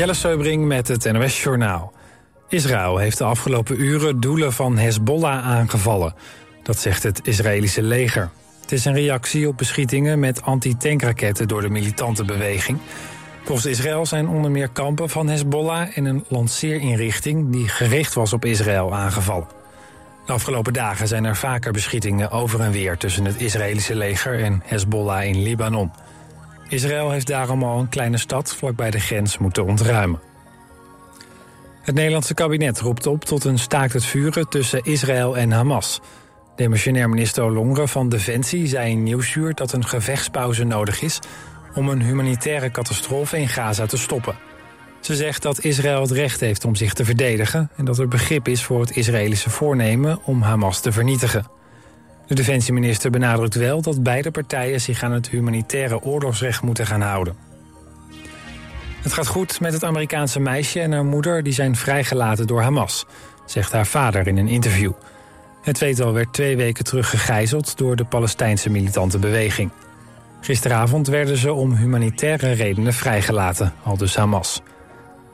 Jelle Seubring met het NOS Journaal. Israël heeft de afgelopen uren doelen van Hezbollah aangevallen. Dat zegt het Israëlische leger. Het is een reactie op beschietingen met anti-tankraketten door de militante beweging. Volgens Israël zijn onder meer kampen van Hezbollah en een lanceerinrichting die gericht was op Israël aangevallen. De afgelopen dagen zijn er vaker beschietingen over en weer tussen het Israëlische leger en Hezbollah in Libanon. Israël heeft daarom al een kleine stad vlakbij de grens moeten ontruimen. Het Nederlandse kabinet roept op tot een staakt het vuren tussen Israël en Hamas. Demissionair minister Longre van Defensie zei in Nieuwsuur dat een gevechtspauze nodig is om een humanitaire catastrofe in Gaza te stoppen. Ze zegt dat Israël het recht heeft om zich te verdedigen en dat er begrip is voor het Israëlische voornemen om Hamas te vernietigen. De defensieminister benadrukt wel dat beide partijen zich aan het humanitaire oorlogsrecht moeten gaan houden. Het gaat goed met het Amerikaanse meisje en haar moeder die zijn vrijgelaten door Hamas, zegt haar vader in een interview. Het tweetal werd twee weken terug gegijzeld door de Palestijnse militante beweging. Gisteravond werden ze om humanitaire redenen vrijgelaten, al dus Hamas.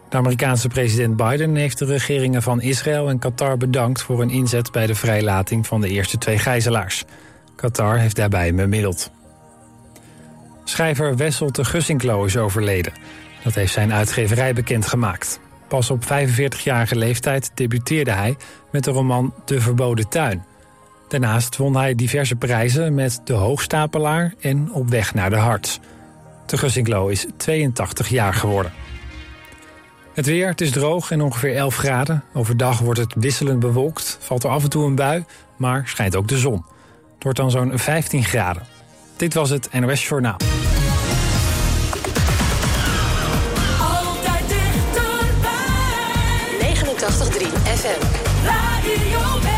De Amerikaanse president Biden heeft de regeringen van Israël en Qatar bedankt voor hun inzet bij de vrijlating van de eerste twee gijzelaars. Qatar heeft daarbij bemiddeld. Schrijver Wessel de Gussinklo is overleden. Dat heeft zijn uitgeverij bekendgemaakt. Pas op 45-jarige leeftijd debuteerde hij met de roman De Verboden Tuin. Daarnaast won hij diverse prijzen met De Hoogstapelaar en Op weg naar de Harts. De Gussinklo is 82 jaar geworden. Het weer, het is droog en ongeveer 11 graden. Overdag wordt het wisselend bewolkt, valt er af en toe een bui, maar schijnt ook de zon. Het wordt dan zo'n 15 graden. Dit was het NOS Journaal. Altijd dichterbij. 89.3 FM. Radio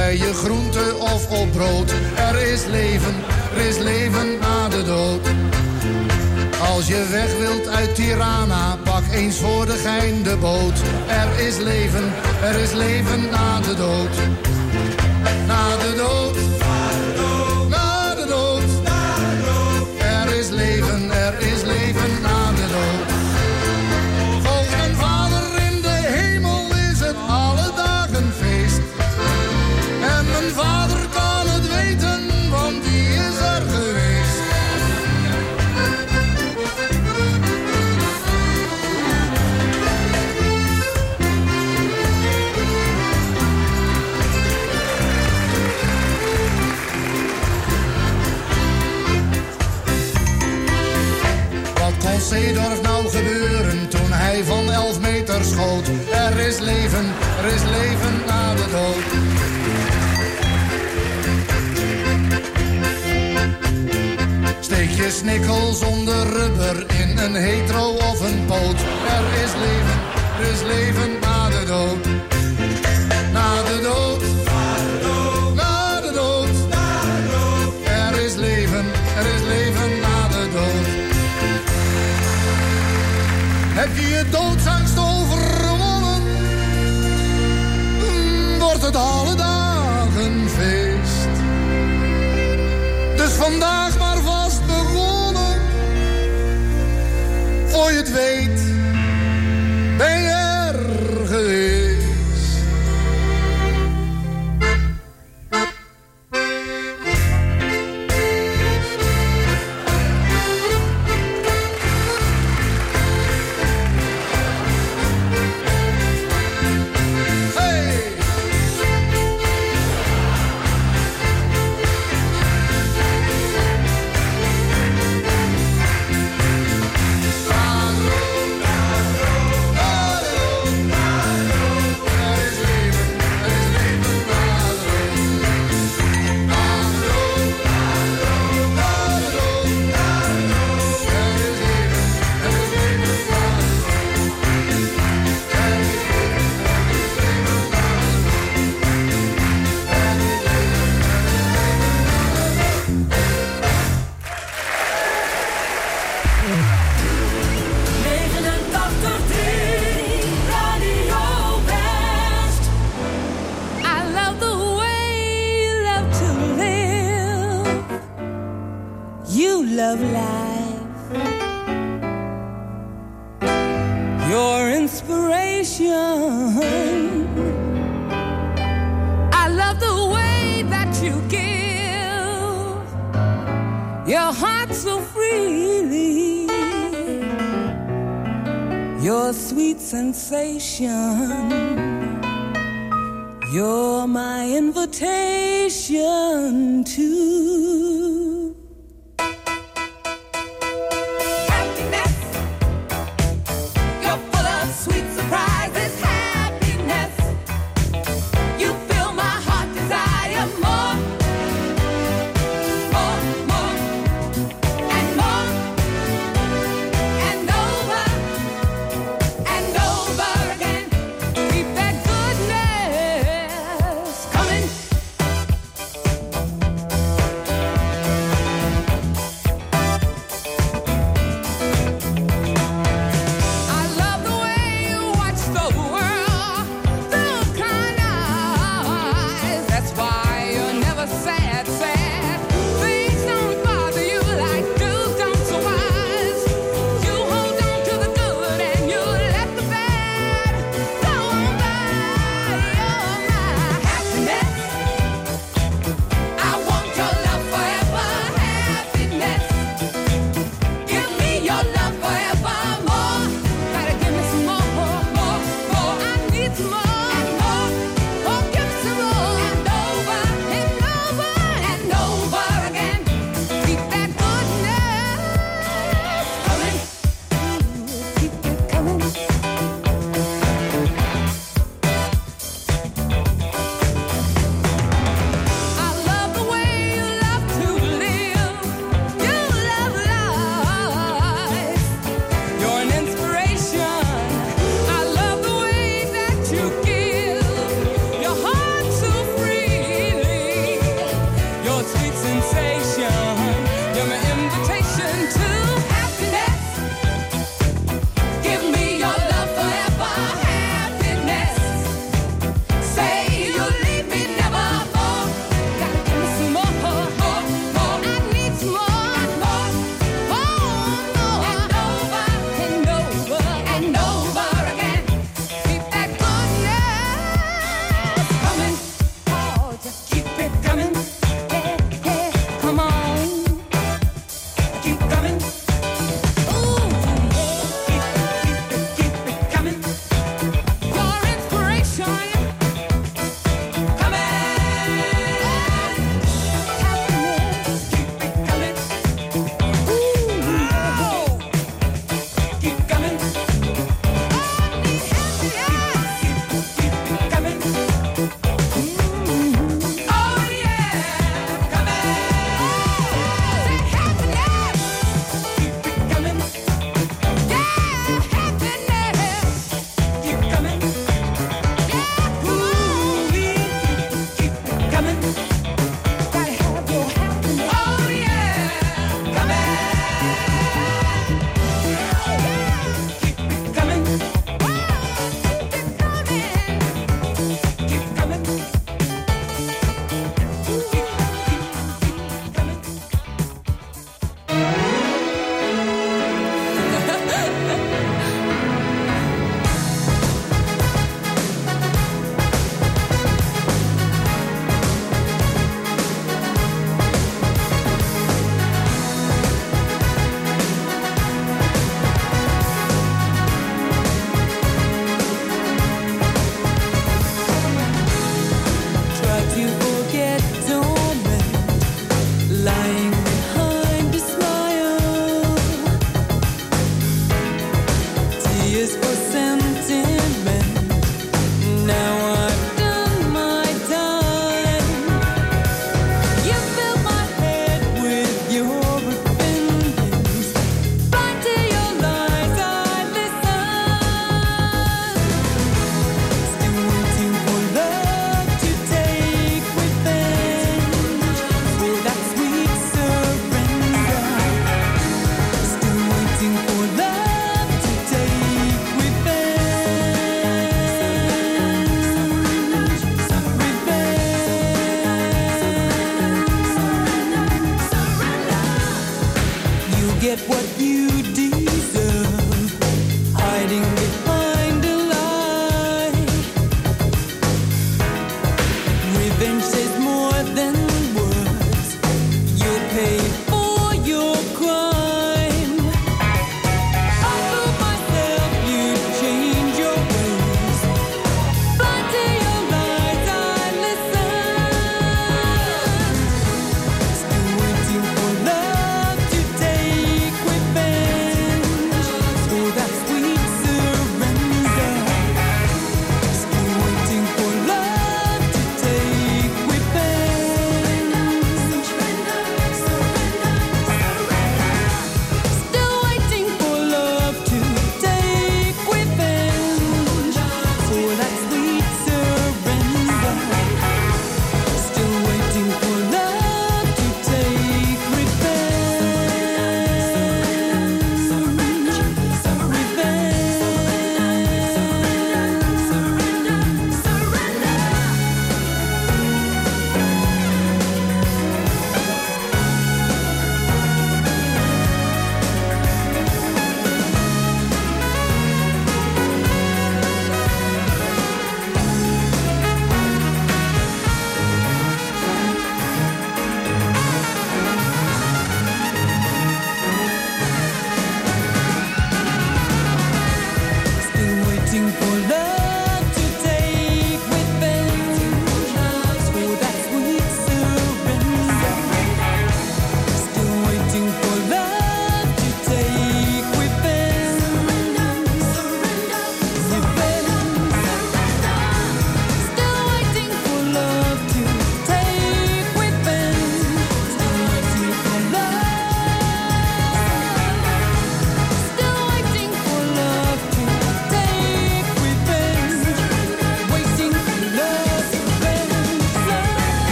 bij je groente of op brood. Er is leven, er is leven na de dood. Als je weg wilt uit Tirana, pak eens voor de gein de boot. Er is leven, er is leven na de dood. Na de dood. Steek je snikkel zonder rubber in een hetero of een poot. Er is leven, er is leven na de dood. Na de dood. Na de dood. Er is leven, er is leven na de dood. Heb je je doodsangst overwonnen? Dan Wordt het alle dagen feest. Dus vandaag weet,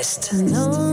West. long,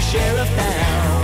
sheriff down.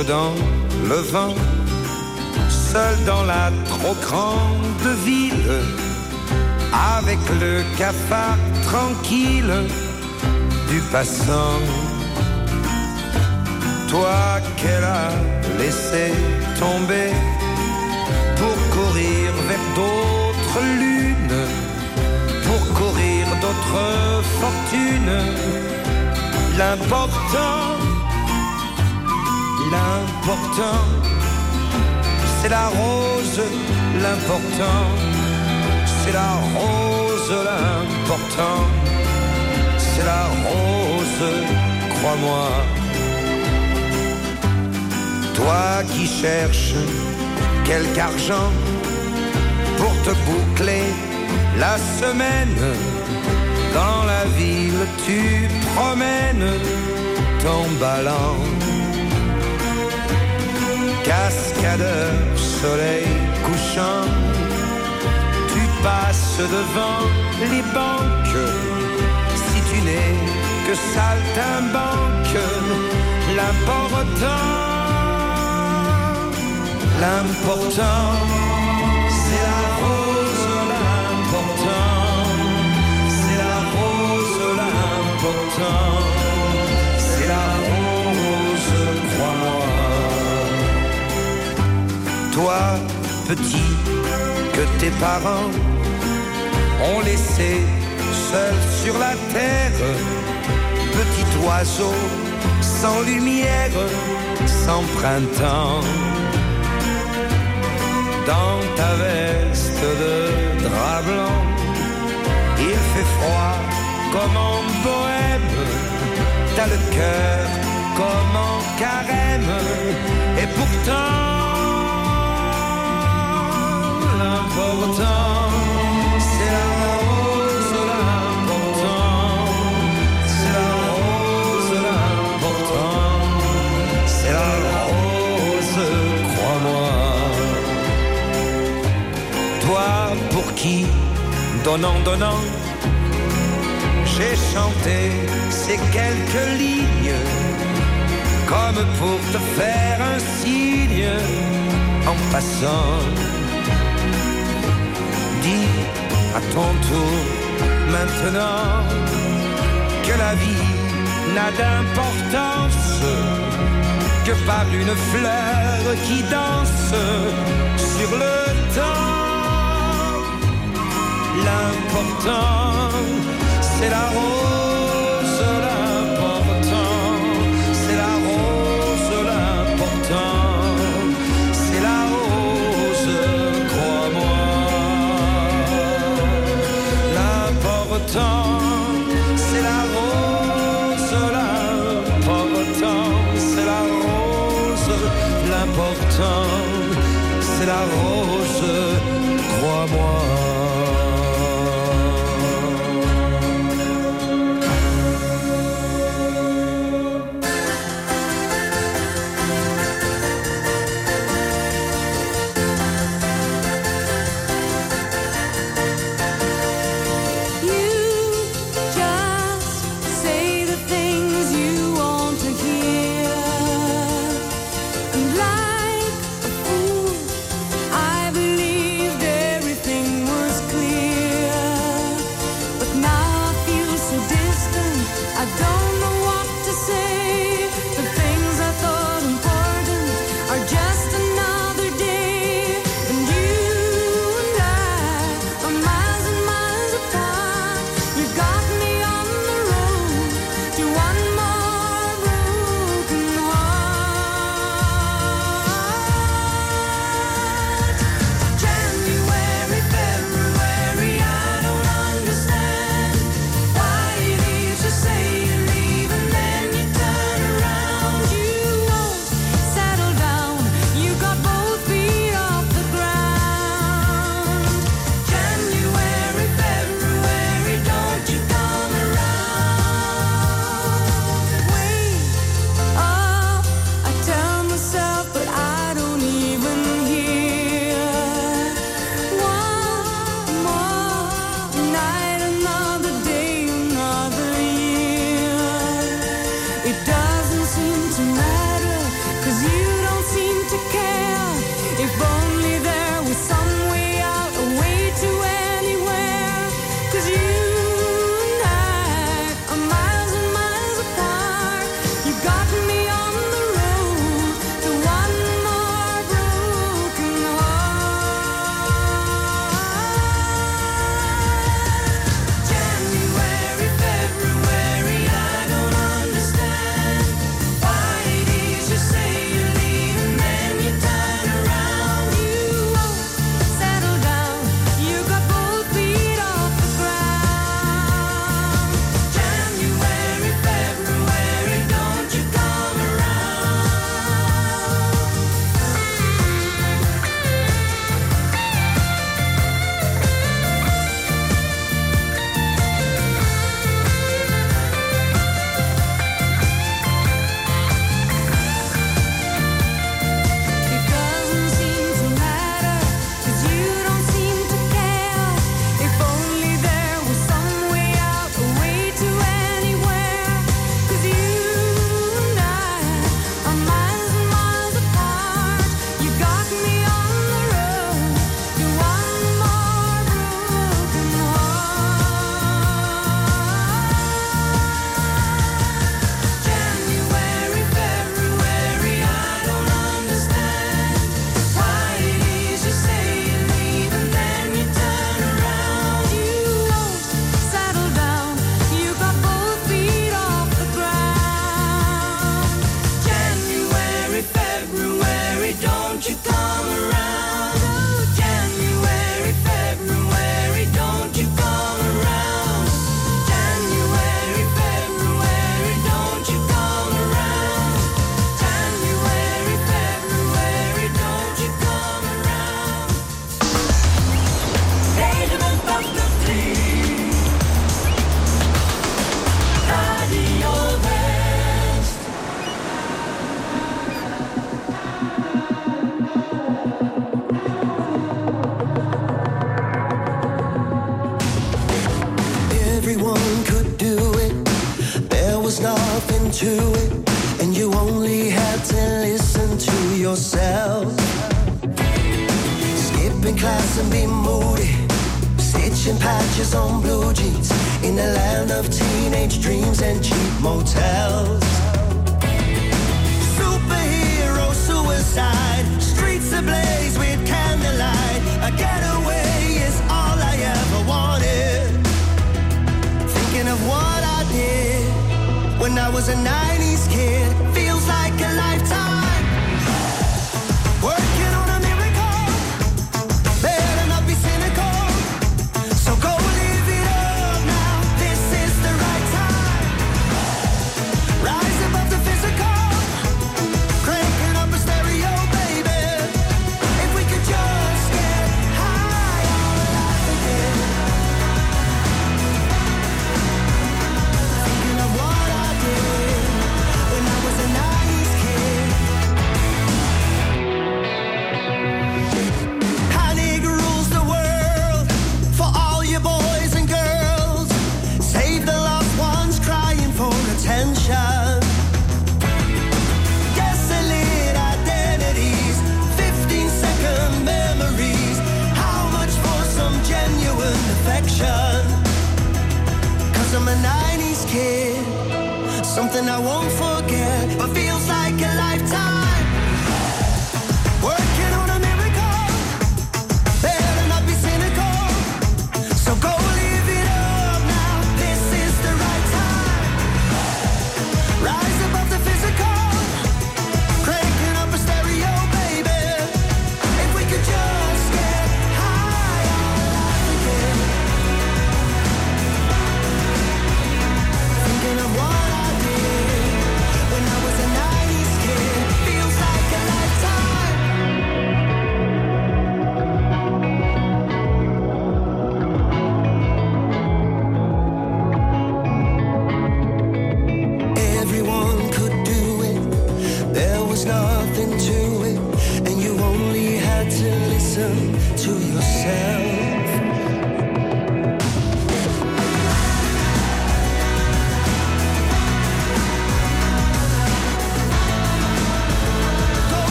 dans le vent, seul dans la trop grande ville, avec le cafard tranquille du passant. Toi qu'elle a laissé tomber pour courir vers d'autres lunes, pour courir d'autres fortunes. L'important, l'important, c'est la rose, l'important, c'est la rose, l'important, c'est la rose, crois-moi. Toi qui cherches quelque argent pour te boucler la semaine, dans la ville tu promènes ton ballon. Cascadeur, soleil couchant, tu passes devant les banques. Si tu n'es que saltimbanque, l'important L'important, c'est la rose, l'important, c'est la rose, l'important, Toi, petit, que tes parents ont laissé seul sur la terre, petit oiseau, sans lumière, sans printemps. Dans ta veste de drap blanc. Il fait froid comme en bohème, t'as le cœur comme en carême, et pourtant l'important c'est la rose, c'est la rose, c'est la rose, crois-moi toi pour qui, donnant, donnant, j'ai chanté ces quelques lignes, comme pour te faire un signe en passant. Dis à ton tour maintenant que la vie n'a d'importance que par une fleur qui danse sur le temps. L'important, c'est la rose,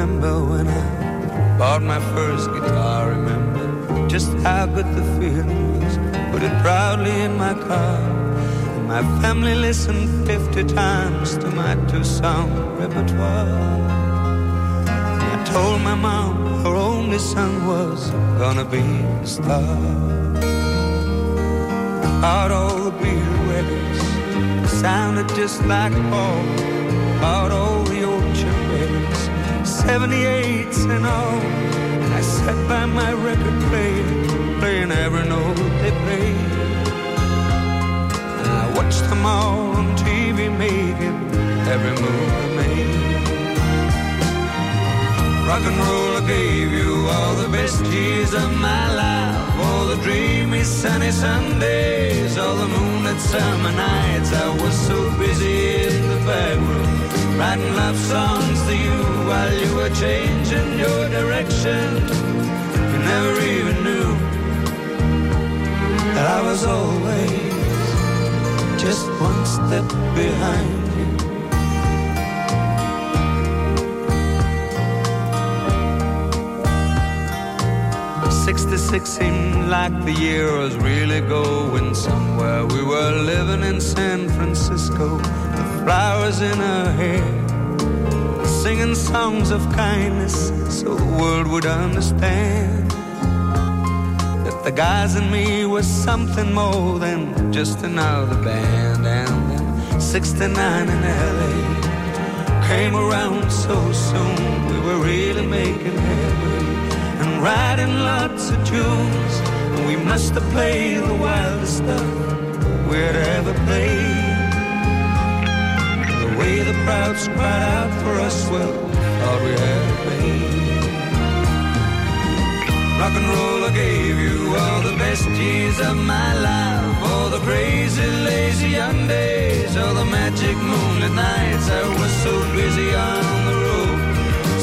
remember when I bought my first guitar. Remember just how good the feeling was. Put it proudly in my car. And my family listened 50 times to my two song repertoire. And I told my mom her only son was gonna be a star. Out all the records sounded just like Paul. Out all the old 78s and all. And I sat by my record player, playing every note they played. And I watched them all on TV making every move they made. Rock and roll I gave you all the best years of my life. All the dreamy sunny Sundays, all the moonlit summer nights. I was so busy in the back room, writing love songs to you while you were changing your direction. You never even knew that I was always just one step behind you. 66 seemed like the year was really going somewhere. We were living in San Francisco, flowers in her hair, singing songs of kindness so the world would understand that the guys and me was something more than just another band. And then 69 in LA came around so soon, we were really making headway. and writing lots of tunes. And we must have played the wildest stuff we'd ever played. Way the crowds cried out for us, well, thought we had it made. Rock and roll, I gave you all the best years of my life. All the crazy, lazy young days, all the magic moonlit nights. I was so busy on the road,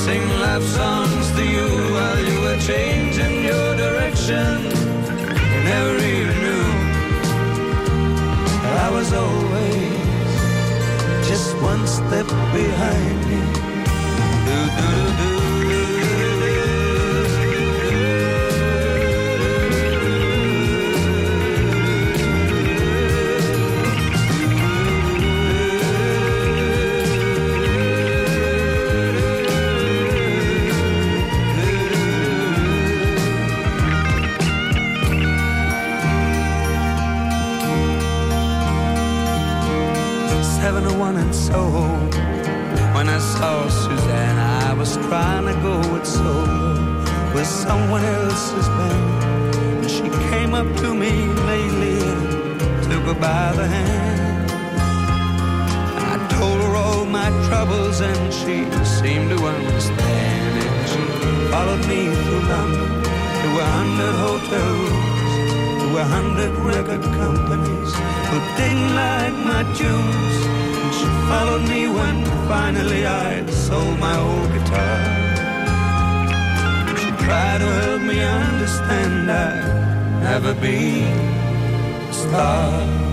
singing love songs to you while you were changing your direction. You never even knew I was always one step behind you. Do, do, do, Soho. When I saw Suzanne, I was trying to go it solo with someone else's band. And she came up to me lately and took her by the hand. I told her all my troubles and she seemed to understand. And she followed me through London to a hundred hotel rooms, to a hundred record companies who didn't like my tunes. She followed me when finally I sold my old guitar. She tried to help me understand I'd never be a star.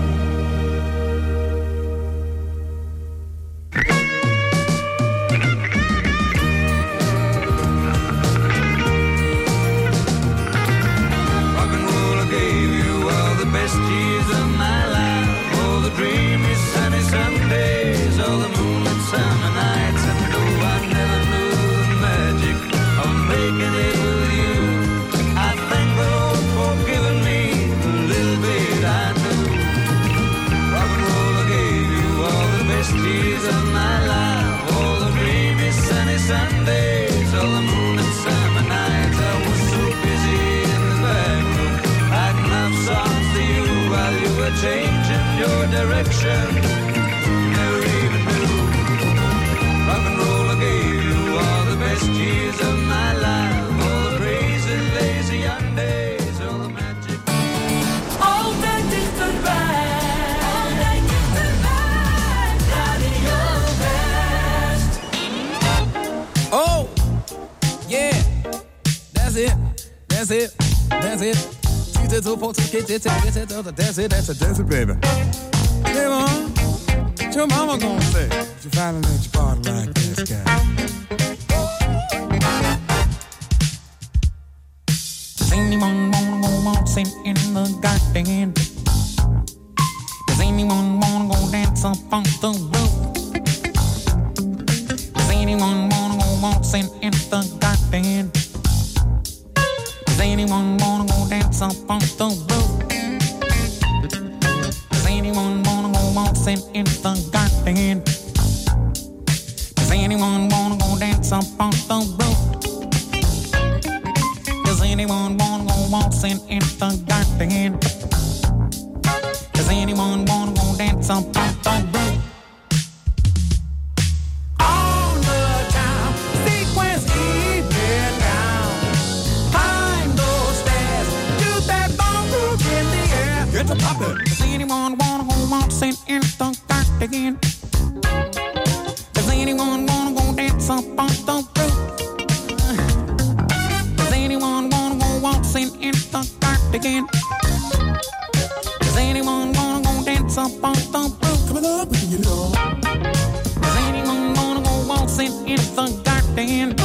Get your take, get your daughter, that's it, that's a dance it, baby. Hey, mom, your mama gonna say? You finally in the garden? Does anyone wanna go dance up on the roof? Does anyone wanna go waltzing in the garden? Does anyone wanna go dance up on the roof? On the town, sequence even down. Climb those stairs, do that bump in the air. Get to poppin'. Does anyone wanna go waltzing in the garden? Does anyone wanna go dance up on the roof? Does anyone wanna go waltzing in the garden? Does anyone wanna go dance up on the roof? Coming up, we can it on. Does anyone wanna go waltzing in the garden?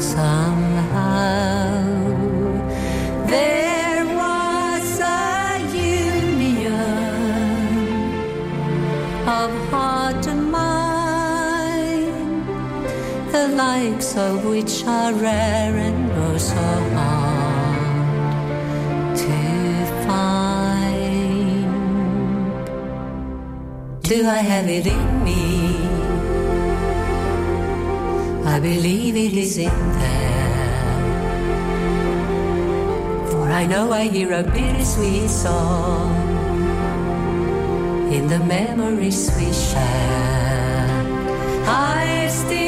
somehow. There was a union of heart and mind, the likes of which are rare and are so hard to find. Do I have it in? I believe it is in there. For I know I hear a bittersweet song in the memories we share. I still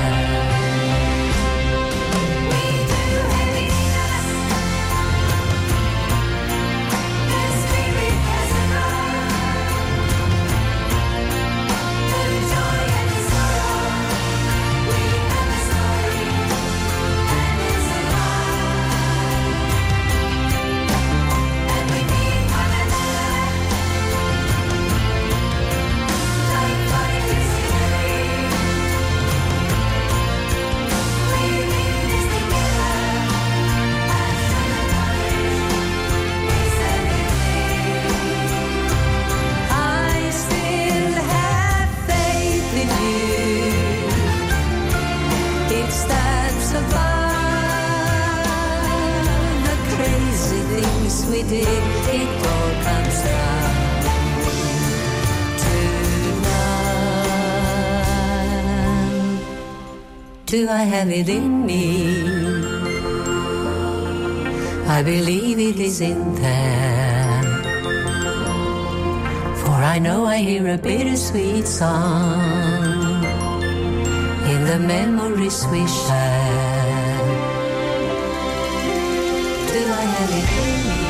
I have it in me? I believe it is in there. For I know I hear a bittersweet song in the memories we share. Do I have it in me?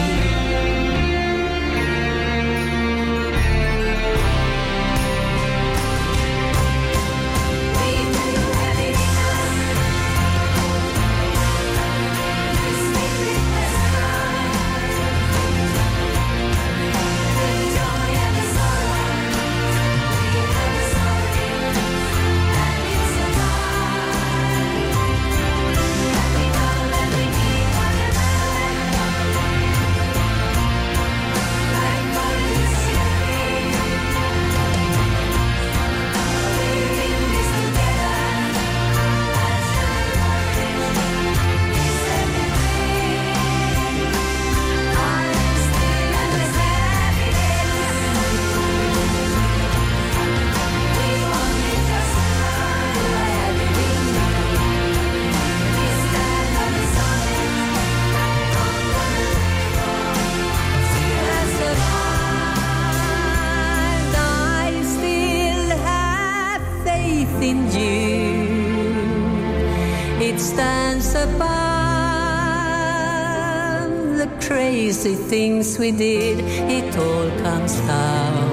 We did. It all comes down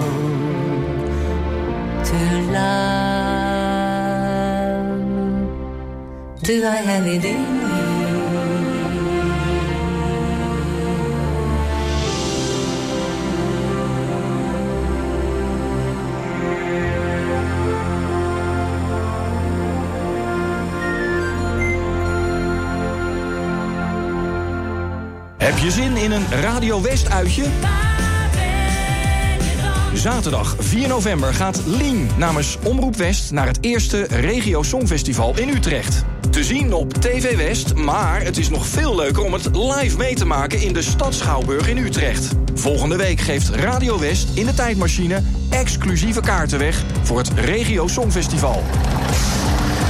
to love. Do I have it in Heb je zin in een Radio West uitje? Zaterdag 4 november gaat Lien namens Omroep West naar het eerste Regio Songfestival in Utrecht. Te zien op TV West, maar het is nog veel leuker om het live mee te maken in de Stad Schouwburg in Utrecht. Volgende week geeft Radio West in de tijdmachine exclusieve kaarten weg voor het Regio Songfestival.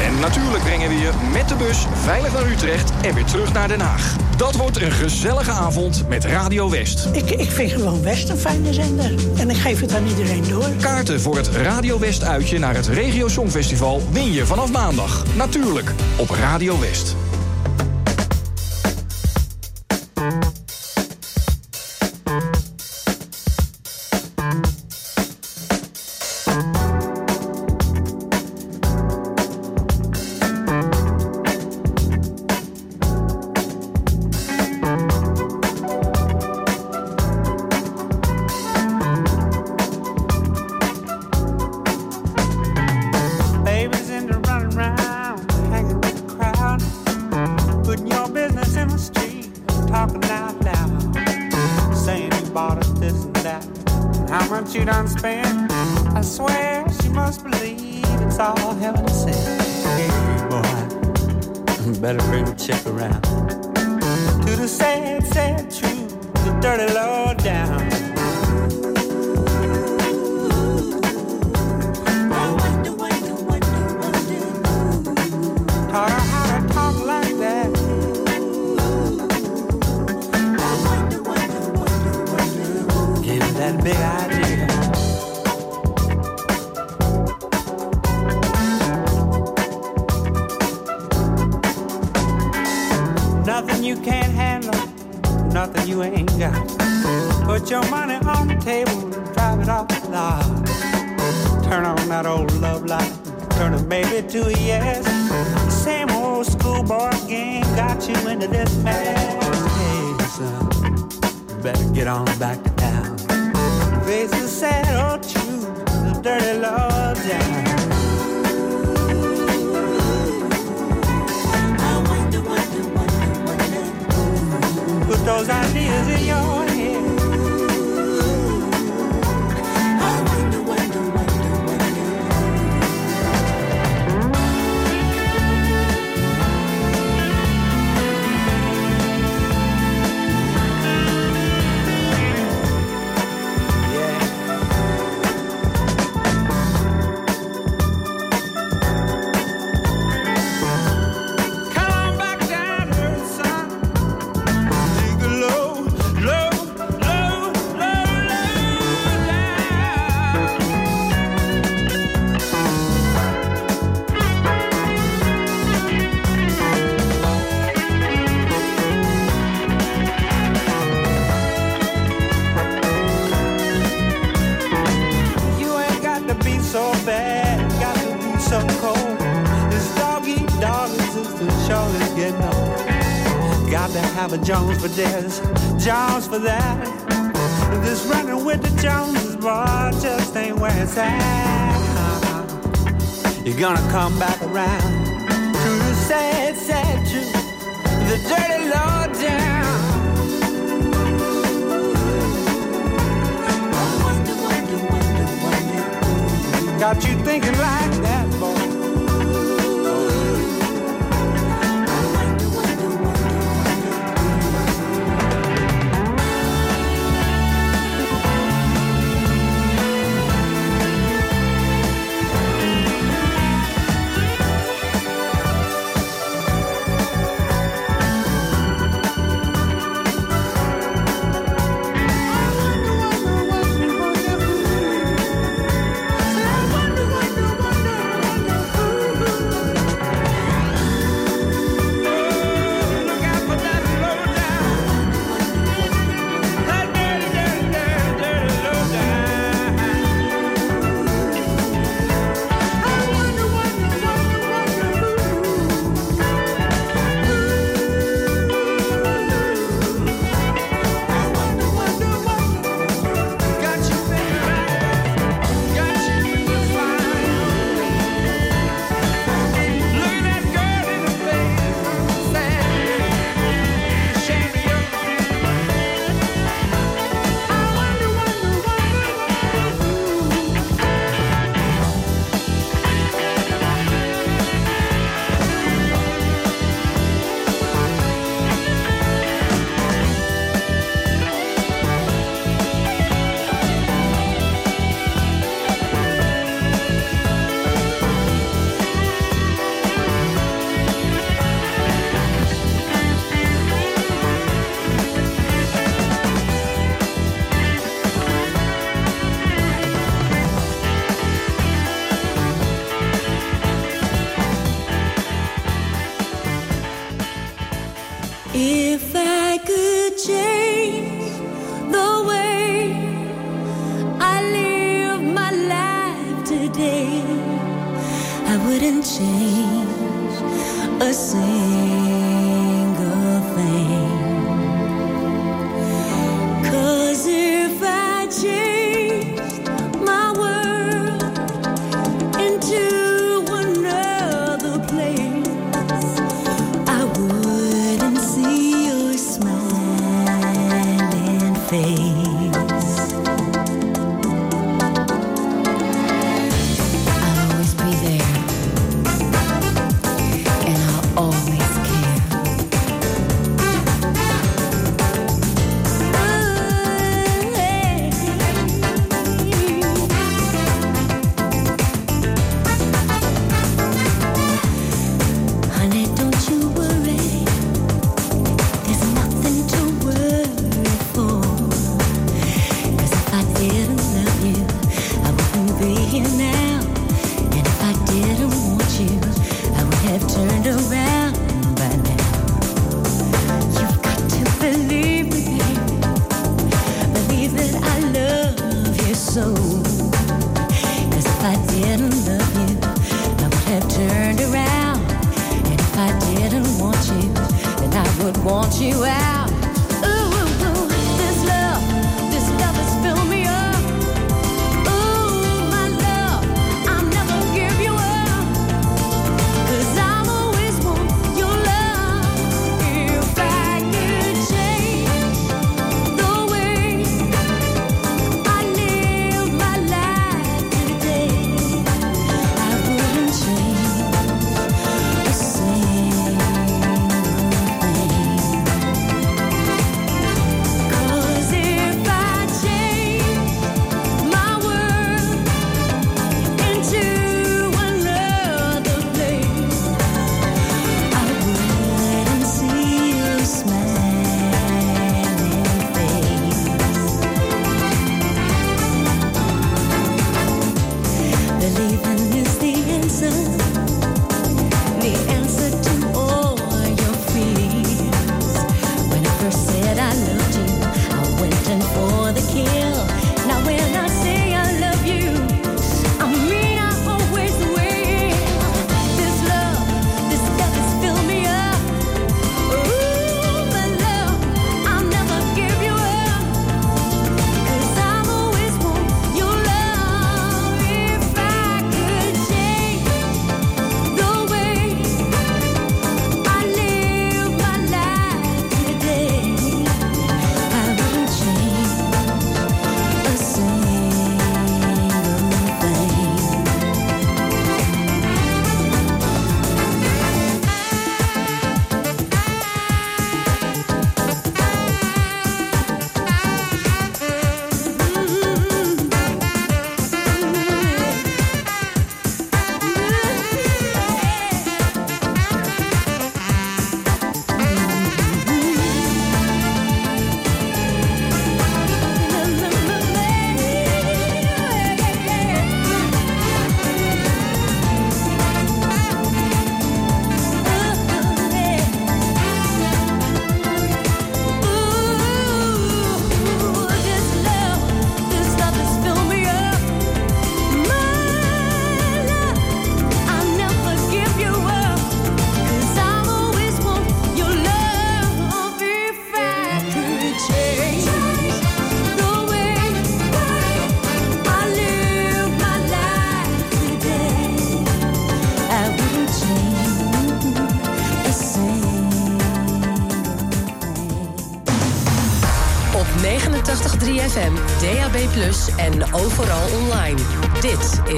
En natuurlijk brengen we je met de bus veilig naar Utrecht en weer terug naar Den Haag. Dat wordt een gezellige avond met Radio West. Ik, ik vind gewoon West een fijne zender. En ik geef het aan iedereen door. Kaarten voor het Radio West uitje naar het Regio Songfestival win je vanaf maandag. Natuurlijk op Radio West.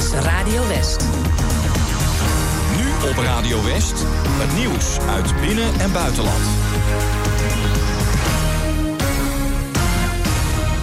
sonrisa